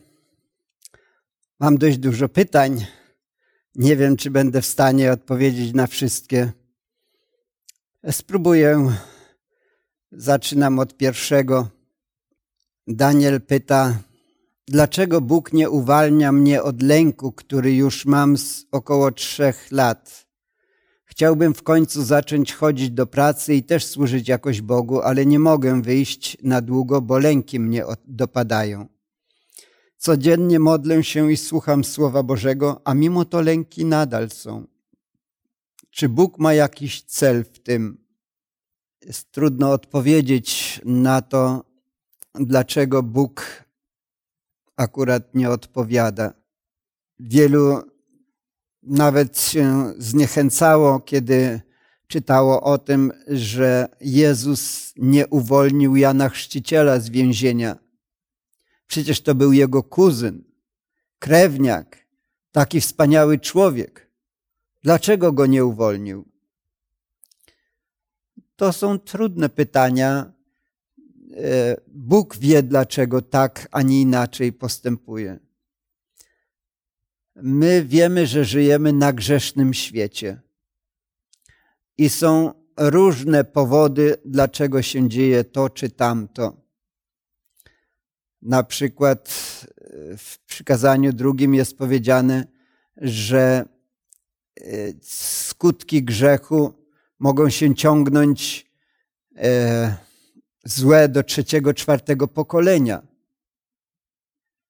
Mam dość dużo pytań. Nie wiem, czy będę w stanie odpowiedzieć na wszystkie. Spróbuję. Zaczynam od pierwszego. Daniel pyta, dlaczego Bóg nie uwalnia mnie od lęku, który już mam z około trzech lat? Chciałbym w końcu zacząć chodzić do pracy i też służyć jakoś Bogu, ale nie mogę wyjść na długo, bo lęki mnie dopadają. Codziennie modlę się i słucham Słowa Bożego, a mimo to lęki nadal są. Czy Bóg ma jakiś cel w tym? Jest trudno odpowiedzieć na to, dlaczego Bóg akurat nie odpowiada. Wielu nawet się zniechęcało, kiedy czytało o tym, że Jezus nie uwolnił Jana Chrzciciela z więzienia. Przecież to był jego kuzyn, krewniak, taki wspaniały człowiek. Dlaczego go nie uwolnił? To są trudne pytania. E, Bóg wie, dlaczego tak, a nie inaczej postępuje. My wiemy, że żyjemy na grzesznym świecie i są różne powody, dlaczego się dzieje to czy tamto. Na przykład e, w przykazaniu drugim jest powiedziane, że e, skutki grzechu mogą się ciągnąć e, złe do trzeciego, czwartego pokolenia.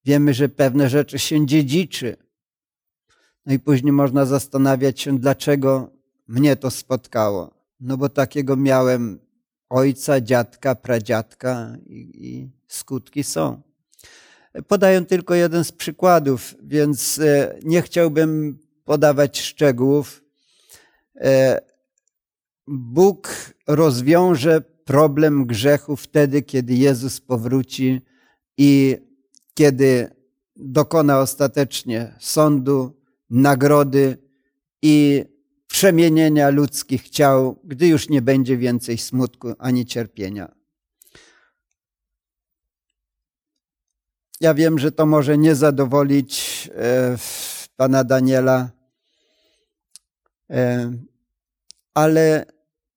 Wiemy, że pewne rzeczy się dziedziczy. No i później można zastanawiać się, dlaczego mnie to spotkało. No bo takiego miałem ojca, dziadka, pradziadka i, i skutki są. Podaję tylko jeden z przykładów, więc e, nie chciałbym podawać szczegółów. E, Bóg rozwiąże problem grzechu wtedy, kiedy Jezus powróci i kiedy dokona ostatecznie sądu, nagrody i przemienienia ludzkich ciał, gdy już nie będzie więcej smutku ani cierpienia. Ja wiem, że to może nie zadowolić e, pana Daniela, e, ale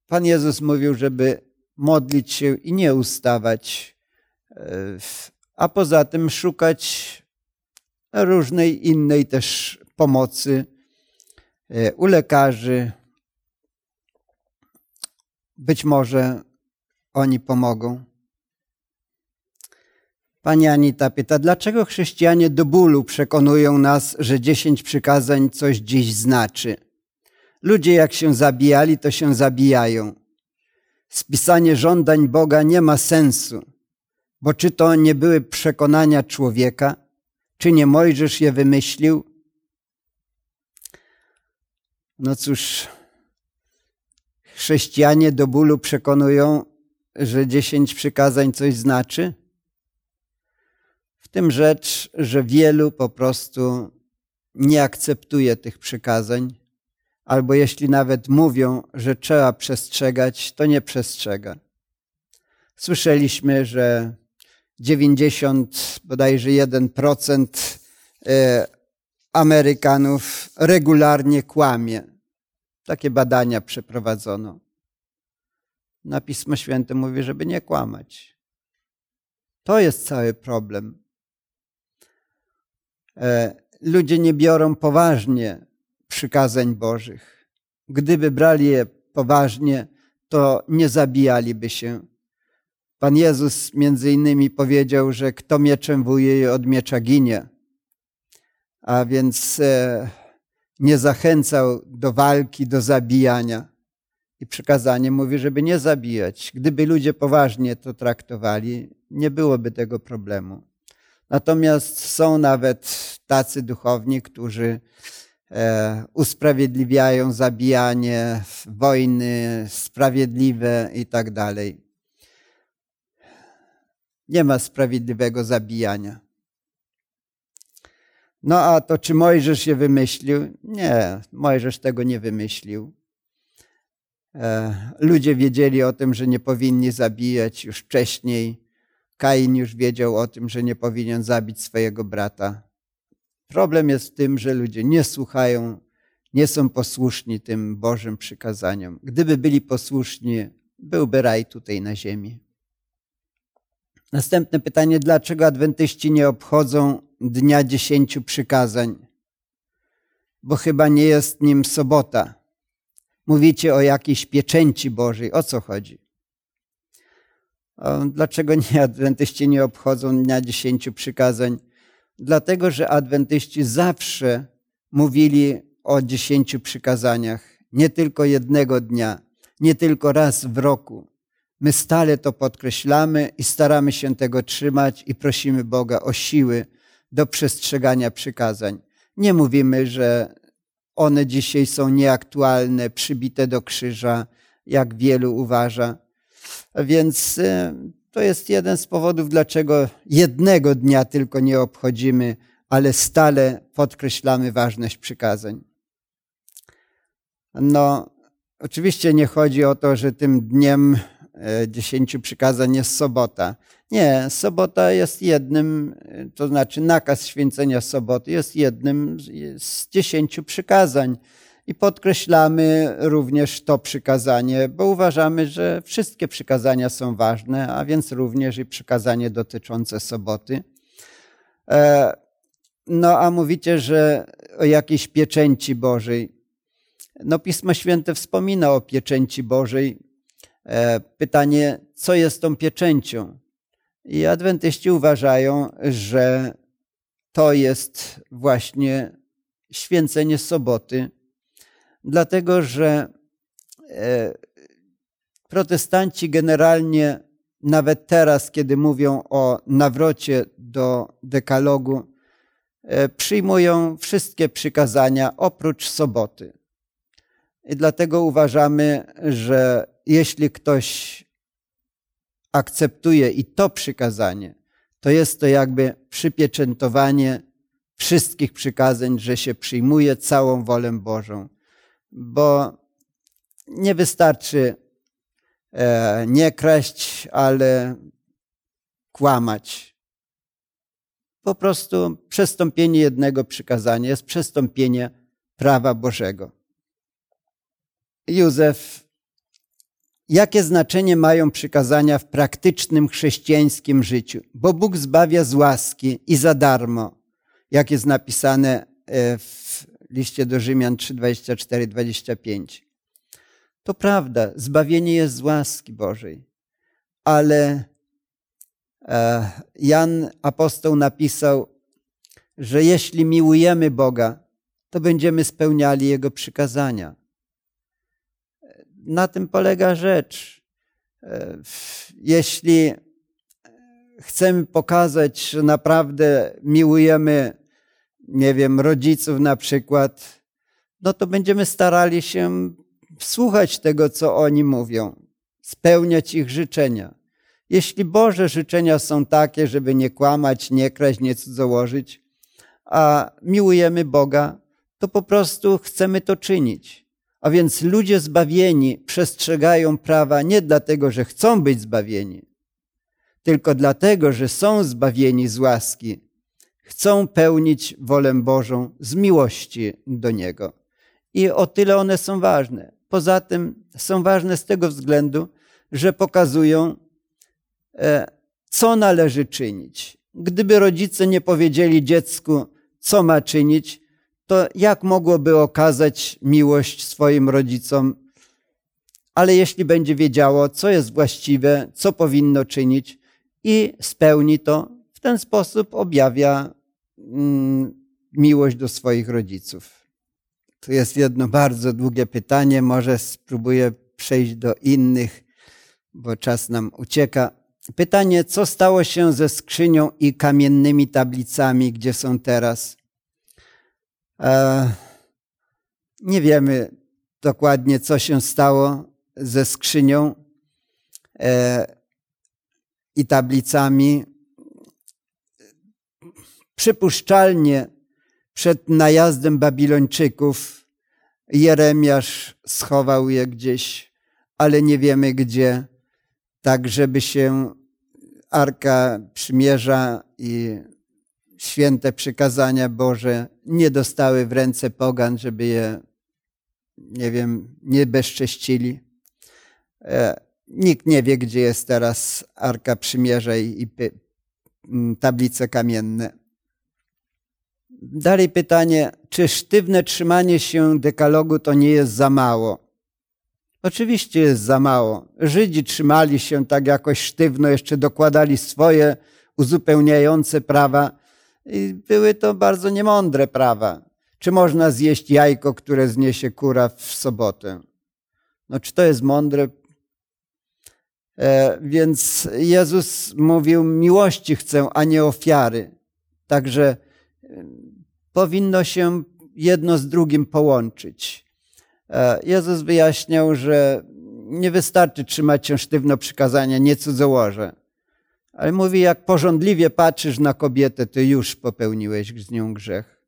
Pan Jezus mówił, żeby modlić się i nie ustawać, e, a poza tym szukać różnej innej też pomocy u lekarzy. Być może oni pomogą. Pani Anita pyta, dlaczego chrześcijanie do bólu przekonują nas, że dziesięć przykazań coś dziś znaczy? Ludzie jak się zabijali, to się zabijają. Spisanie żądań Boga nie ma sensu, bo czy to nie były przekonania człowieka, czy nie Mojżesz je wymyślił? No cóż, chrześcijanie do bólu przekonują, że dziesięć przykazań coś znaczy? Tym rzecz, że wielu po prostu nie akceptuje tych przykazań, albo jeśli nawet mówią, że trzeba przestrzegać, to nie przestrzega. Słyszeliśmy, że 90 bodajże 1% e, Amerykanów regularnie kłamie. Takie badania przeprowadzono. Na Pismo Święte mówi, żeby nie kłamać. To jest cały problem. E, ludzie nie biorą poważnie przykazań Bożych. Gdyby brali je poważnie, to nie zabijaliby się. Pan Jezus między innymi powiedział, że kto mieczem wuje, od miecza ginie. A więc e, nie zachęcał do walki, do zabijania. I przykazanie mówi, żeby nie zabijać. Gdyby ludzie poważnie to traktowali, nie byłoby tego problemu. Natomiast są nawet tacy duchowni, którzy e, usprawiedliwiają zabijanie, wojny sprawiedliwe i tak dalej. Nie ma sprawiedliwego zabijania. No a to czy Mojżesz je wymyślił? Nie, Mojżesz tego nie wymyślił. E, ludzie wiedzieli o tym, że nie powinni zabijać już wcześniej Kain już wiedział o tym, że nie powinien zabić swojego brata. Problem jest w tym, że ludzie nie słuchają, nie są posłuszni tym Bożym przykazaniom. Gdyby byli posłuszni, byłby raj tutaj na ziemi. Następne pytanie, dlaczego adwentyści nie obchodzą Dnia Dziesięciu Przykazań? Bo chyba nie jest nim sobota. Mówicie o jakiejś pieczęci Bożej. O co chodzi? Dlaczego nie adwentyści nie obchodzą Dnia Dziesięciu Przykazań? Dlatego, że adwentyści zawsze mówili o dziesięciu przykazaniach, nie tylko jednego dnia, nie tylko raz w roku. My stale to podkreślamy i staramy się tego trzymać i prosimy Boga o siły do przestrzegania przykazań. Nie mówimy, że one dzisiaj są nieaktualne, przybite do krzyża, jak wielu uważa. Więc y, to jest jeden z powodów, dlaczego jednego dnia tylko nie obchodzimy, ale stale podkreślamy ważność przykazań. No, oczywiście nie chodzi o to, że tym dniem e, dziesięciu przykazań jest sobota. Nie, sobota jest jednym, to znaczy nakaz święcenia soboty jest jednym z dziesięciu przykazań. I podkreślamy również to przykazanie, bo uważamy, że wszystkie przykazania są ważne, a więc również i przykazanie dotyczące soboty. E, no a mówicie, że o jakiejś pieczęci Bożej. No Pismo Święte wspomina o pieczęci Bożej. E, pytanie, co jest tą pieczęcią? I adwentyści uważają, że to jest właśnie święcenie soboty, dlatego że e, protestanci generalnie, nawet teraz, kiedy mówią o nawrocie do dekalogu, e, przyjmują wszystkie przykazania oprócz soboty. I dlatego uważamy, że jeśli ktoś akceptuje i to przykazanie, to jest to jakby przypieczętowanie wszystkich przykazań, że się przyjmuje całą wolę Bożą bo nie wystarczy e, nie kraść, ale kłamać. Po prostu przestąpienie jednego przykazania jest przestąpienie prawa Bożego. Józef, jakie znaczenie mają przykazania w praktycznym chrześcijańskim życiu? Bo Bóg zbawia z łaski i za darmo, jak jest napisane e, w liście do Rzymian 3, 24, 25. To prawda, zbawienie jest z łaski Bożej, ale e, Jan apostoł napisał, że jeśli miłujemy Boga, to będziemy spełniali Jego przykazania. Na tym polega rzecz. E, jeśli chcemy pokazać, że naprawdę miłujemy nie wiem, rodziców na przykład, no to będziemy starali się słuchać tego, co oni mówią, spełniać ich życzenia. Jeśli Boże życzenia są takie, żeby nie kłamać, nie kraść, nie cudzołożyć, a miłujemy Boga, to po prostu chcemy to czynić. A więc ludzie zbawieni przestrzegają prawa nie dlatego, że chcą być zbawieni, tylko dlatego, że są zbawieni z łaski, chcą pełnić wolę Bożą z miłości do Niego. I o tyle one są ważne. Poza tym są ważne z tego względu, że pokazują, e, co należy czynić. Gdyby rodzice nie powiedzieli dziecku, co ma czynić, to jak mogłoby okazać miłość swoim rodzicom? Ale jeśli będzie wiedziało, co jest właściwe, co powinno czynić i spełni to, ten sposób objawia Mm, miłość do swoich rodziców? Tu jest jedno bardzo długie pytanie, może spróbuję przejść do innych, bo czas nam ucieka. Pytanie, co stało się ze skrzynią i kamiennymi tablicami, gdzie są teraz? E, nie wiemy dokładnie, co się stało ze skrzynią e, i tablicami. Przypuszczalnie przed najazdem Babilończyków Jeremiasz schował je gdzieś, ale nie wiemy gdzie, tak żeby się Arka Przymierza i święte przykazania Boże nie dostały w ręce pogan, żeby je, nie wiem, nie bezcześcili. E, nikt nie wie, gdzie jest teraz Arka Przymierza i, tablice kamienne. Dalej pytanie, czy sztywne trzymanie się dekalogu to nie jest za mało? Oczywiście jest za mało. Żydzi trzymali się tak jakoś sztywno, jeszcze dokładali swoje uzupełniające prawa i były to bardzo niemądre prawa. Czy można zjeść jajko, które zniesie kura w sobotę? No, czy to jest mądre? E, więc Jezus mówił: Miłości chcę, a nie ofiary. Także powinno się jedno z drugim połączyć. E, Jezus wyjaśniał, że nie wystarczy trzymać się sztywno przykazania, nie cudzołoże. Ale mówi, jak porządliwie patrzysz na kobietę, to już popełniłeś z nią grzech.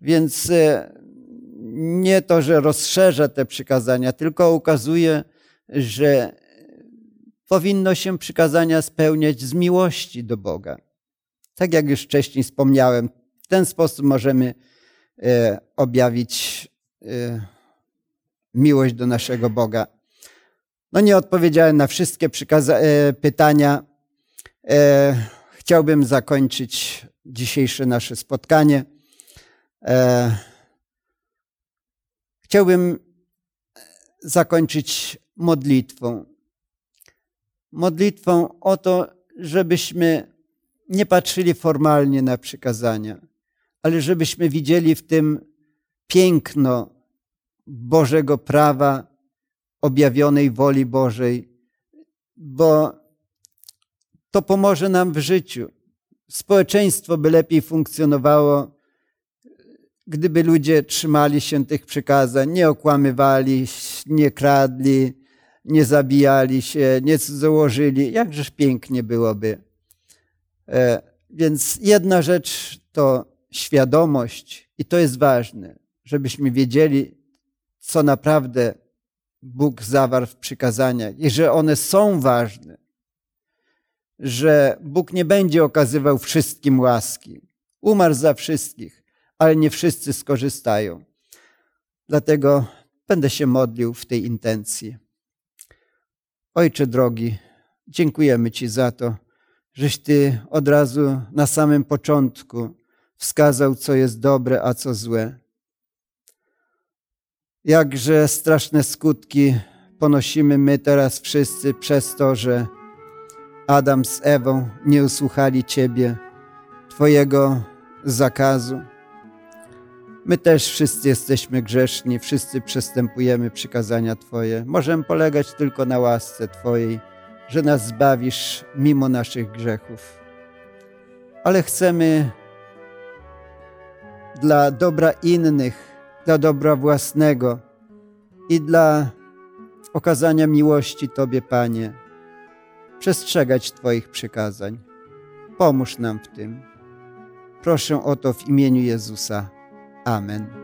Więc e, nie to, że rozszerza te przykazania, tylko ukazuje, że powinno się przykazania spełniać z miłości do Boga. Tak jak już wcześniej wspomniałem, w ten sposób możemy e, objawić miłość do naszego Boga. No nie odpowiedziałem na wszystkie e, pytania. E, chciałbym zakończyć dzisiejsze nasze spotkanie. E, chciałbym zakończyć modlitwą. Modlitwą o to, żebyśmy nie patrzyli formalnie na przykazania, ale żebyśmy widzieli w tym piękno Bożego prawa, objawionej woli Bożej, bo to pomoże nam w życiu. Społeczeństwo by lepiej funkcjonowało, gdyby ludzie trzymali się tych przykazań, nie okłamywali, nie kradli, nie zabijali się, nie założyli. Jakżeż pięknie byłoby. E, więc jedna rzecz to świadomość, i to jest ważne, żebyśmy wiedzieli, co naprawdę Bóg zawarł w przykazaniach i że one są ważne, że Bóg nie będzie okazywał wszystkim łaski. Umarł za wszystkich, ale nie wszyscy skorzystają. Dlatego będę się modlił w tej intencji. Ojcze drogi, dziękujemy Ci za to, żeś Ty od razu na samym początku wskazał, co jest dobre, a co złe jakże straszne skutki ponosimy my teraz wszyscy przez to, że Adam z Ewą nie usłuchali Ciebie, Twojego zakazu. My też wszyscy jesteśmy grzeszni, wszyscy przestępujemy przykazania Twoje. Możemy polegać tylko na łasce Twojej, że nas zbawisz mimo naszych grzechów. Ale chcemy dla dobra innych dla dobra własnego i dla okazania miłości Tobie, Panie, przestrzegać Twoich przykazań. Pomóż nam w tym. Proszę o to w imieniu Jezusa. Amen.